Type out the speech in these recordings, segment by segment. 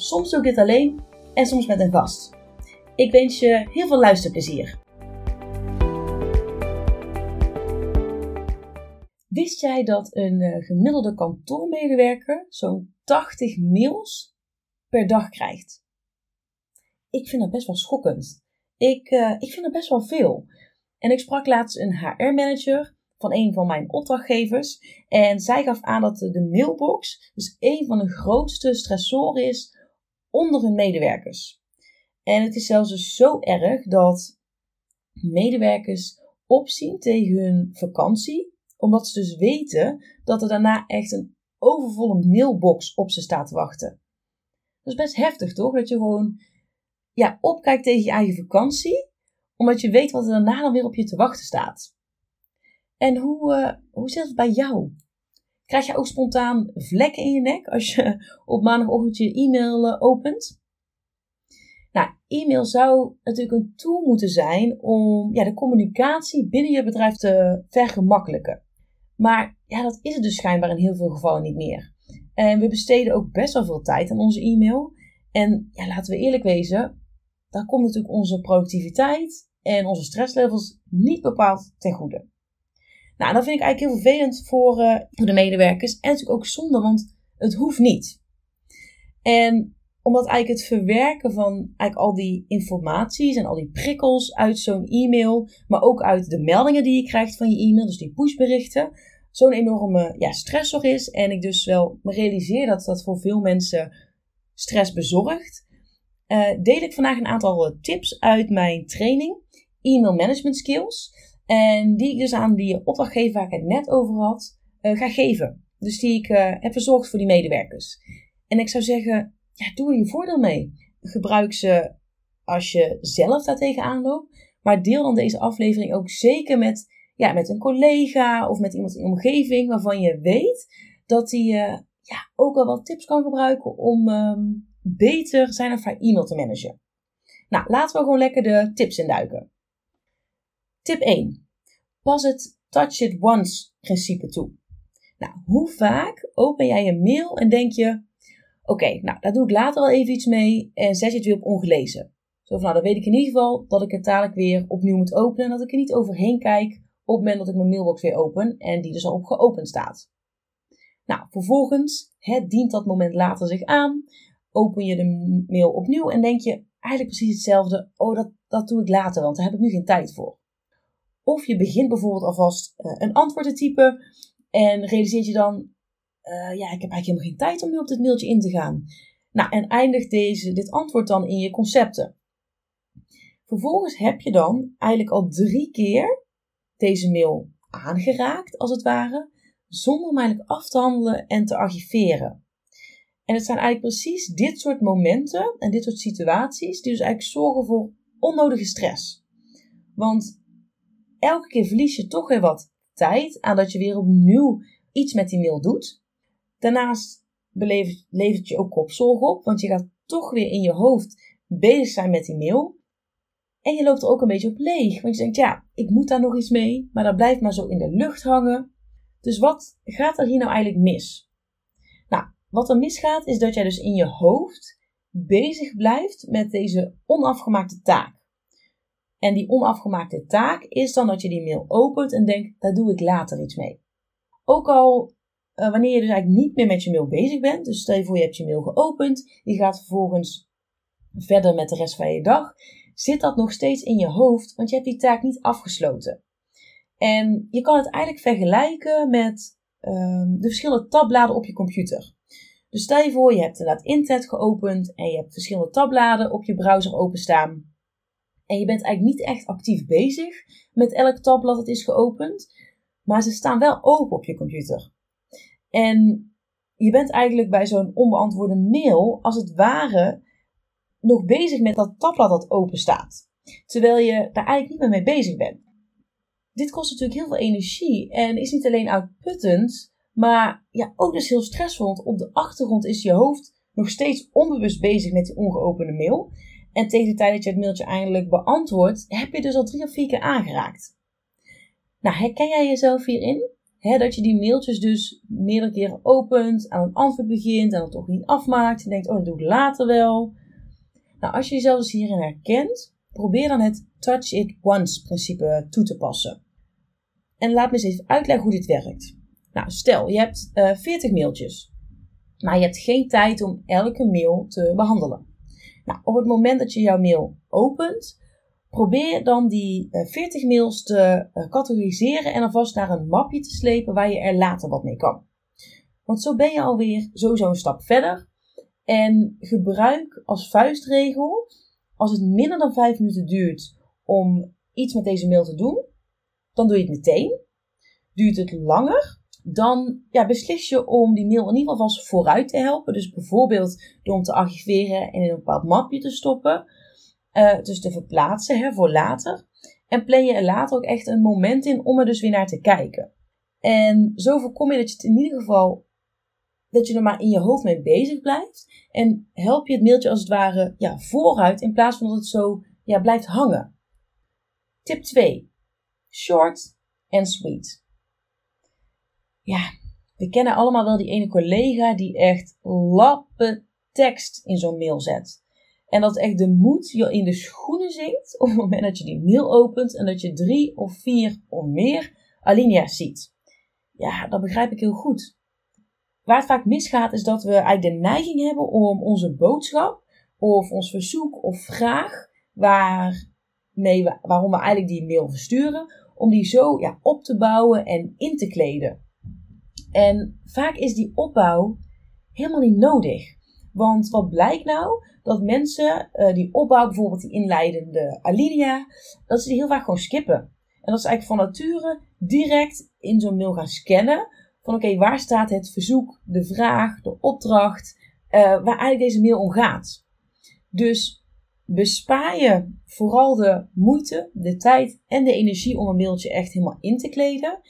Soms doe ik dit alleen en soms met een gast. Ik wens je heel veel luisterplezier. Wist jij dat een uh, gemiddelde kantoormedewerker zo'n 80 mails per dag krijgt? Ik vind dat best wel schokkend. Ik, uh, ik vind dat best wel veel. En ik sprak laatst een HR-manager van een van mijn opdrachtgevers. En zij gaf aan dat de mailbox dus een van de grootste stressoren is onder hun medewerkers. En het is zelfs dus zo erg dat medewerkers opzien tegen hun vakantie, omdat ze dus weten dat er daarna echt een overvolle mailbox op ze staat te wachten. Dat is best heftig, toch? Dat je gewoon ja, opkijkt tegen je eigen vakantie, omdat je weet wat er daarna dan weer op je te wachten staat. En hoe, uh, hoe zit het bij jou? Krijg je ook spontaan vlekken in je nek als je op maandagochtend je e-mail eh, opent? Nou, e-mail zou natuurlijk een tool moeten zijn om ja, de communicatie binnen je bedrijf te vergemakkelijken. Maar ja, dat is het dus schijnbaar in heel veel gevallen niet meer. En we besteden ook best wel veel tijd aan onze e-mail. En ja, laten we eerlijk wezen, daar komt natuurlijk onze productiviteit en onze stresslevels niet bepaald ten goede. Nou, dat vind ik eigenlijk heel vervelend voor, uh, voor de medewerkers. En natuurlijk ook zonde, want het hoeft niet. En omdat eigenlijk het verwerken van eigenlijk al die informaties en al die prikkels uit zo'n e-mail, maar ook uit de meldingen die je krijgt van je e-mail, dus die pushberichten, zo'n enorme ja, stressor is. En ik dus wel me realiseer dat dat voor veel mensen stress bezorgt. Uh, deel ik vandaag een aantal tips uit mijn training, E-mail Management Skills. En die ik dus aan die opdrachtgever waar ik het net over had, uh, ga geven. Dus die ik uh, heb verzorgd voor die medewerkers. En ik zou zeggen, ja, doe er je voordeel mee. Gebruik ze als je zelf daartegen aanloopt. Maar deel dan deze aflevering ook zeker met, ja, met een collega of met iemand in je omgeving waarvan je weet dat hij uh, ja, ook al wat tips kan gebruiken om um, beter zijn of haar e-mail te managen. Nou, laten we gewoon lekker de tips induiken. Tip 1. Pas het touch it once principe toe. Nou, hoe vaak open jij een mail en denk je: Oké, nou, daar doe ik later wel even iets mee en zet je het weer op ongelezen. Zo van, nou, dan weet ik in ieder geval dat ik het dadelijk weer opnieuw moet openen en dat ik er niet overheen kijk op het moment dat ik mijn mailbox weer open en die dus al op geopend staat. Nou, vervolgens het dient dat moment later zich aan. Open je de mail opnieuw en denk je eigenlijk precies hetzelfde. Oh, dat, dat doe ik later, want daar heb ik nu geen tijd voor. Of je begint bijvoorbeeld alvast uh, een antwoord te typen en realiseert je dan, uh, ja, ik heb eigenlijk helemaal geen tijd om nu op dit mailtje in te gaan. Nou, en eindigt deze, dit antwoord dan in je concepten. Vervolgens heb je dan eigenlijk al drie keer deze mail aangeraakt, als het ware, zonder hem eigenlijk af te handelen en te archiveren. En het zijn eigenlijk precies dit soort momenten en dit soort situaties die dus eigenlijk zorgen voor onnodige stress. Want elke keer verlies je toch weer wat tijd aan dat je weer opnieuw iets met die mail doet. Daarnaast levert het je ook kopzorg op, want je gaat toch weer in je hoofd bezig zijn met die mail. En je loopt er ook een beetje op leeg, want je denkt, ja, ik moet daar nog iets mee, maar dat blijft maar zo in de lucht hangen. Dus wat gaat er hier nou eigenlijk mis? Nou, wat er misgaat is dat jij dus in je hoofd bezig blijft met deze onafgemaakte taak. En die onafgemaakte taak is dan dat je die mail opent en denkt, daar doe ik later iets mee. Ook al uh, wanneer je dus eigenlijk niet meer met je mail bezig bent, dus stel je voor je hebt je mail geopend, je gaat vervolgens verder met de rest van je dag, zit dat nog steeds in je hoofd, want je hebt die taak niet afgesloten. En je kan het eigenlijk vergelijken met um, de verschillende tabbladen op je computer. Dus stel je voor, je hebt inderdaad internet geopend en je hebt verschillende tabbladen op je browser openstaan. En je bent eigenlijk niet echt actief bezig met elk tabblad dat is geopend. Maar ze staan wel open op je computer. En je bent eigenlijk bij zo'n onbeantwoorde mail als het ware nog bezig met dat tabblad dat open staat. Terwijl je daar eigenlijk niet meer mee bezig bent. Dit kost natuurlijk heel veel energie en is niet alleen uitputtend, maar ja, ook dus heel stressvol. Want op de achtergrond is je hoofd nog steeds onbewust bezig met die ongeopende mail. En tegen de tijd dat je het mailtje eindelijk beantwoordt, heb je dus al drie of vier keer aangeraakt. Nou, herken jij jezelf hierin? dat je die mailtjes dus meerdere keren opent, aan een antwoord begint en dan toch niet afmaakt. Je denkt, oh, dat doe ik later wel. Nou, als je jezelf dus hierin herkent, probeer dan het touch it once principe toe te passen. En laat me eens even uitleggen hoe dit werkt. Nou, stel, je hebt uh, eh, 40 mailtjes, maar je hebt geen tijd om elke mail te behandelen. Nou, op het moment dat je jouw mail opent, probeer dan die 40 uh, mails te uh, categoriseren en alvast naar een mapje te slepen waar je er later wat mee kan. Want zo ben je alweer sowieso een stap verder. En gebruik als vuistregel, als het minder dan 5 minuten duurt om iets met deze mail te doen, dan doe je het meteen. Duurt het langer, dan ja, beslis je om die mail in ieder geval vooruit te helpen. Dus bijvoorbeeld door hem te archiveren en in een bepaald mapje te stoppen. Uh, dus te verplaatsen hè, voor later. En plan je er later ook echt een moment in om er dus weer naar te kijken. En zo voorkom je dat je het in ieder geval dat je er maar in je hoofd mee bezig blijft. En help je het mailtje als het ware ja, vooruit in plaats van dat het zo ja, blijft hangen. Tip 2. Short and sweet. Ja, we kennen allemaal wel die ene collega die echt lappen tekst in zo'n mail zet. En dat echt de moed je in de schoenen zinkt op het moment dat je die mail opent en dat je drie of vier of meer alinea's ziet. Ja, dat begrijp ik heel goed. Waar het vaak misgaat is dat we eigenlijk de neiging hebben om onze boodschap of ons verzoek of vraag waarmee we, waarom we eigenlijk die mail versturen, om die zo ja, op te bouwen en in te kleden. En vaak is die opbouw helemaal niet nodig. Want wat blijkt nou? Dat mensen uh, die opbouw, bijvoorbeeld die inleidende alinea, dat ze die heel vaak gewoon skippen. En dat ze eigenlijk van nature direct in zo'n mail gaan scannen. Van oké, waar staat het verzoek, de vraag, de opdracht, uh, waar eigenlijk deze mail om gaat. Dus bespaar je vooral de moeite, de tijd en de energie om een mailtje echt helemaal in te kleden.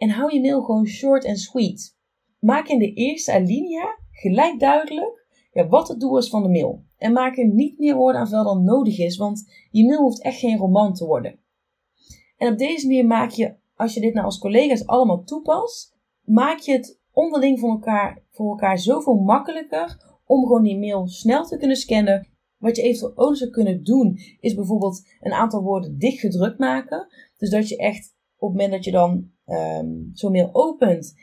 En hou je mail gewoon short en sweet. Maak in de eerste alinea gelijk duidelijk ja, wat het doel is van de mail. En maak er niet meer woorden aan vuil dan nodig is, want je mail hoeft echt geen roman te worden. En op deze manier maak je, als je dit nou als collega's allemaal toepast, maak je het onderling voor elkaar, voor elkaar zoveel makkelijker om gewoon die mail snel te kunnen scannen. Wat je eventueel ook zou kunnen doen, is bijvoorbeeld een aantal woorden dichtgedrukt maken. Dus dat je echt op het moment dat je dan um, zo'n mail opent,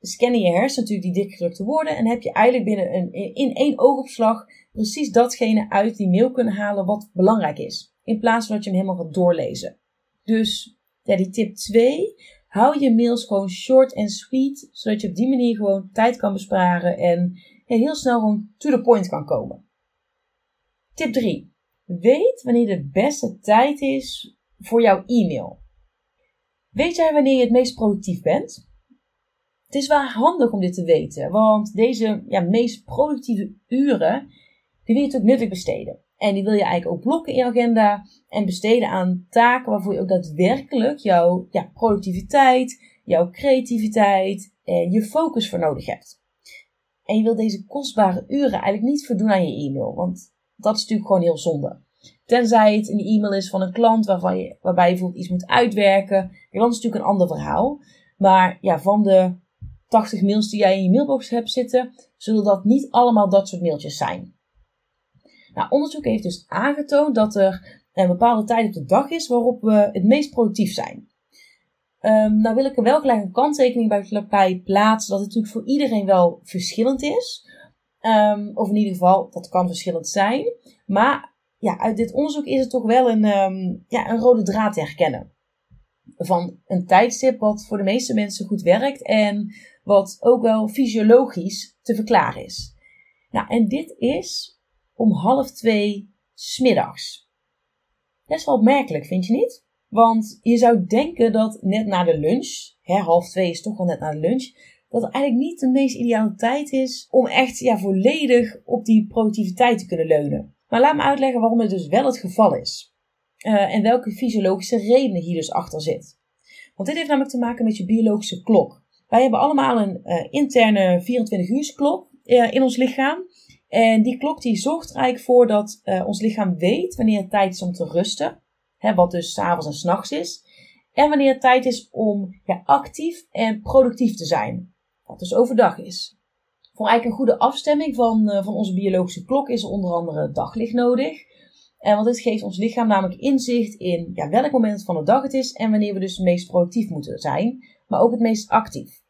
scannen je hersen natuurlijk die dikgedrukte woorden en heb je eigenlijk binnen een, in één oogopslag precies datgene uit die mail kunnen halen wat belangrijk is. In plaats van dat je hem helemaal gaat doorlezen. Dus ja, die tip 2. Hou je mails gewoon short en sweet, zodat je op die manier gewoon tijd kan besparen en heel snel gewoon to the point kan komen. Tip 3. Weet wanneer de beste tijd is voor jouw e-mail. Weet jij wanneer je het meest productief bent? Het is wel handig om dit te weten, want deze ja, meest productieve uren, die wil je natuurlijk nuttig besteden. En die wil je eigenlijk ook blokken in je agenda en besteden aan taken waarvoor je ook daadwerkelijk jouw ja, productiviteit, jouw creativiteit en je focus voor nodig hebt. En je wil deze kostbare uren eigenlijk niet verdoen aan je e-mail, want dat is natuurlijk gewoon heel zonde. Tenzij het een e-mail is van een klant waarvan je, waarbij je bijvoorbeeld iets moet uitwerken. Dan is natuurlijk een ander verhaal. Maar ja, van de 80 mails die jij in je mailbox hebt zitten, zullen dat niet allemaal dat soort mailtjes zijn. Nou, onderzoek heeft dus aangetoond dat er een bepaalde tijd op de dag is waarop we het meest productief zijn. Um, nou wil ik er wel gelijk een kanttekening bij plaatsen dat het natuurlijk voor iedereen wel verschillend is. Um, of in ieder geval, dat kan verschillend zijn. Maar ja, uit dit onderzoek is het toch wel een, um, ja, een rode draad te herkennen. Van een tijdstip wat voor de meeste mensen goed werkt en wat ook wel fysiologisch te verklaren is. Nou, en dit is om half twee smiddags. Best wel opmerkelijk, vind je niet? Want je zou denken dat net na de lunch, hè, half twee is toch wel net na de lunch, dat het eigenlijk niet de meest ideale tijd is om echt ja, volledig op die productiviteit te kunnen leunen. Maar laat me uitleggen waarom het dus wel het geval is. Uh, en welke fysiologische redenen hier dus achter zit. Want dit heeft namelijk te maken met je biologische klok. Wij hebben allemaal een uh, interne 24 klok uh, in ons lichaam. En die klok die zorgt er eigenlijk voor dat ons lichaam weet wanneer het tijd is om te rusten. Hè, wat dus s'avonds en s'nachts is. En wanneer het tijd is om ja, actief en productief te zijn. Wat dus overdag is. Voor eigenlijk een goede afstemming van, van onze biologische klok is er onder andere daglicht nodig. En want dit geeft ons lichaam namelijk inzicht in ja, welk moment van de dag het is en wanneer we dus het meest productief moeten zijn, maar ook het meest actief.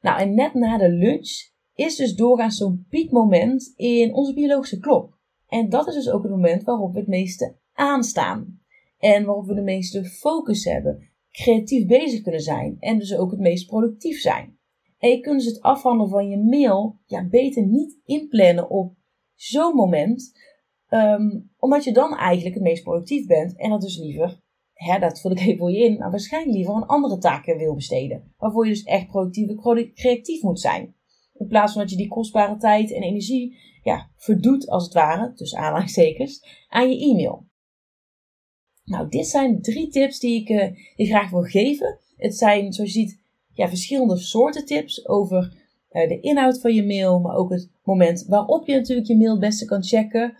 Nou, en net na de lunch is dus doorgaans zo'n piekmoment in onze biologische klok. En dat is dus ook het moment waarop we het meeste aanstaan. En waarop we de meeste focus hebben, creatief bezig kunnen zijn en dus ook het meest productief zijn. En je kunt dus het afhandelen van je mail ja, beter niet inplannen op zo'n moment, Um, omdat je dan eigenlijk het meest productief bent en dat dus liever, hè, dat vul ik even voor je in, maar waarschijnlijk liever aan andere taken wil besteden. Waarvoor je dus echt productief en creatief moet zijn. In plaats van dat je die kostbare tijd en energie ja, verdoet, als het ware, tussen aanhalingstekens, aan je e-mail. Nou, dit zijn drie tips die ik uh, die graag wil geven. Het zijn, zoals je ziet, ja, verschillende soorten tips over uh, de inhoud van je mail, maar ook het moment waarop je natuurlijk je mail het beste kan checken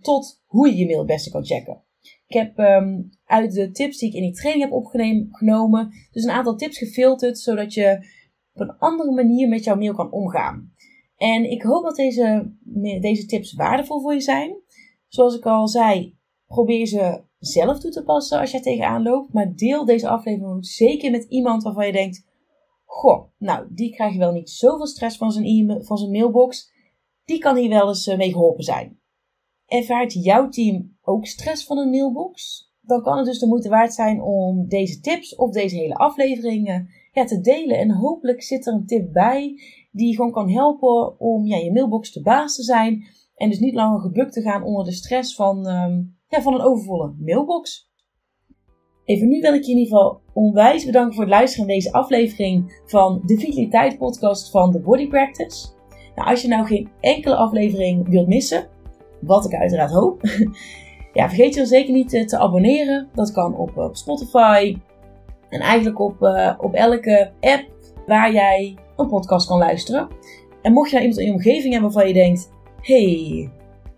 tot hoe je je mail het beste kan checken. Ik heb um, uit de tips die ik in die training heb opgenomen, dus een aantal tips gefilterd, zodat je op een andere manier met jouw mail kan omgaan. En ik hoop dat deze, deze tips waardevol voor je zijn. Zoals ik al zei, probeer ze zelf toe te passen als je tegenaan loopt. Maar deel deze aflevering zeker met iemand waarvan je denkt: Goh, nou, die krijgt wel niet zoveel stress van zijn, e van zijn mailbox. Die kan hier wel eens eh, mee geholpen zijn. Ervaart jouw team ook stress van een mailbox? Dan kan het dus de moeite waard zijn om deze tips of deze hele aflevering ja, te delen. En hopelijk zit er een tip bij die gewoon kan helpen om ja, je mailbox te baas te zijn. En dus niet langer gebukt te gaan onder de stress van, um, ja, van een overvolle mailbox. Even nu wil ik je in ieder geval onwijs bedanken voor het luisteren naar deze aflevering van de Vitaliteit Podcast van The Body Practice. Nou, als je nou geen enkele aflevering wilt missen, wat ik uiteraard hoop. ja, vergeet je dan zeker niet eh, te abonneren. Dat kan op, op Spotify. En eigenlijk op, uh, op elke app waar jij een podcast kan luisteren. En mocht je nou iemand in je omgeving hebben waarvan je denkt: hey,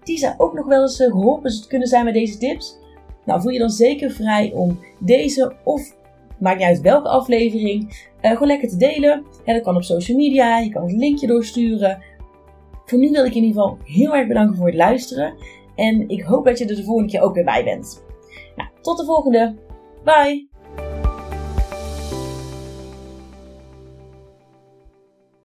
die zou ook nog wel eens eh, geholpen kunnen zijn met deze tips. Nou, voel je dan zeker vrij om deze of maakt niet uit welke aflevering, uh, gewoon lekker te delen. Dat kan op social media, je kan het linkje doorsturen. Voor nu wil ik in ieder geval heel erg bedanken voor het luisteren. En ik hoop dat je er de volgende keer ook weer bij bent. Nou, tot de volgende. Bye!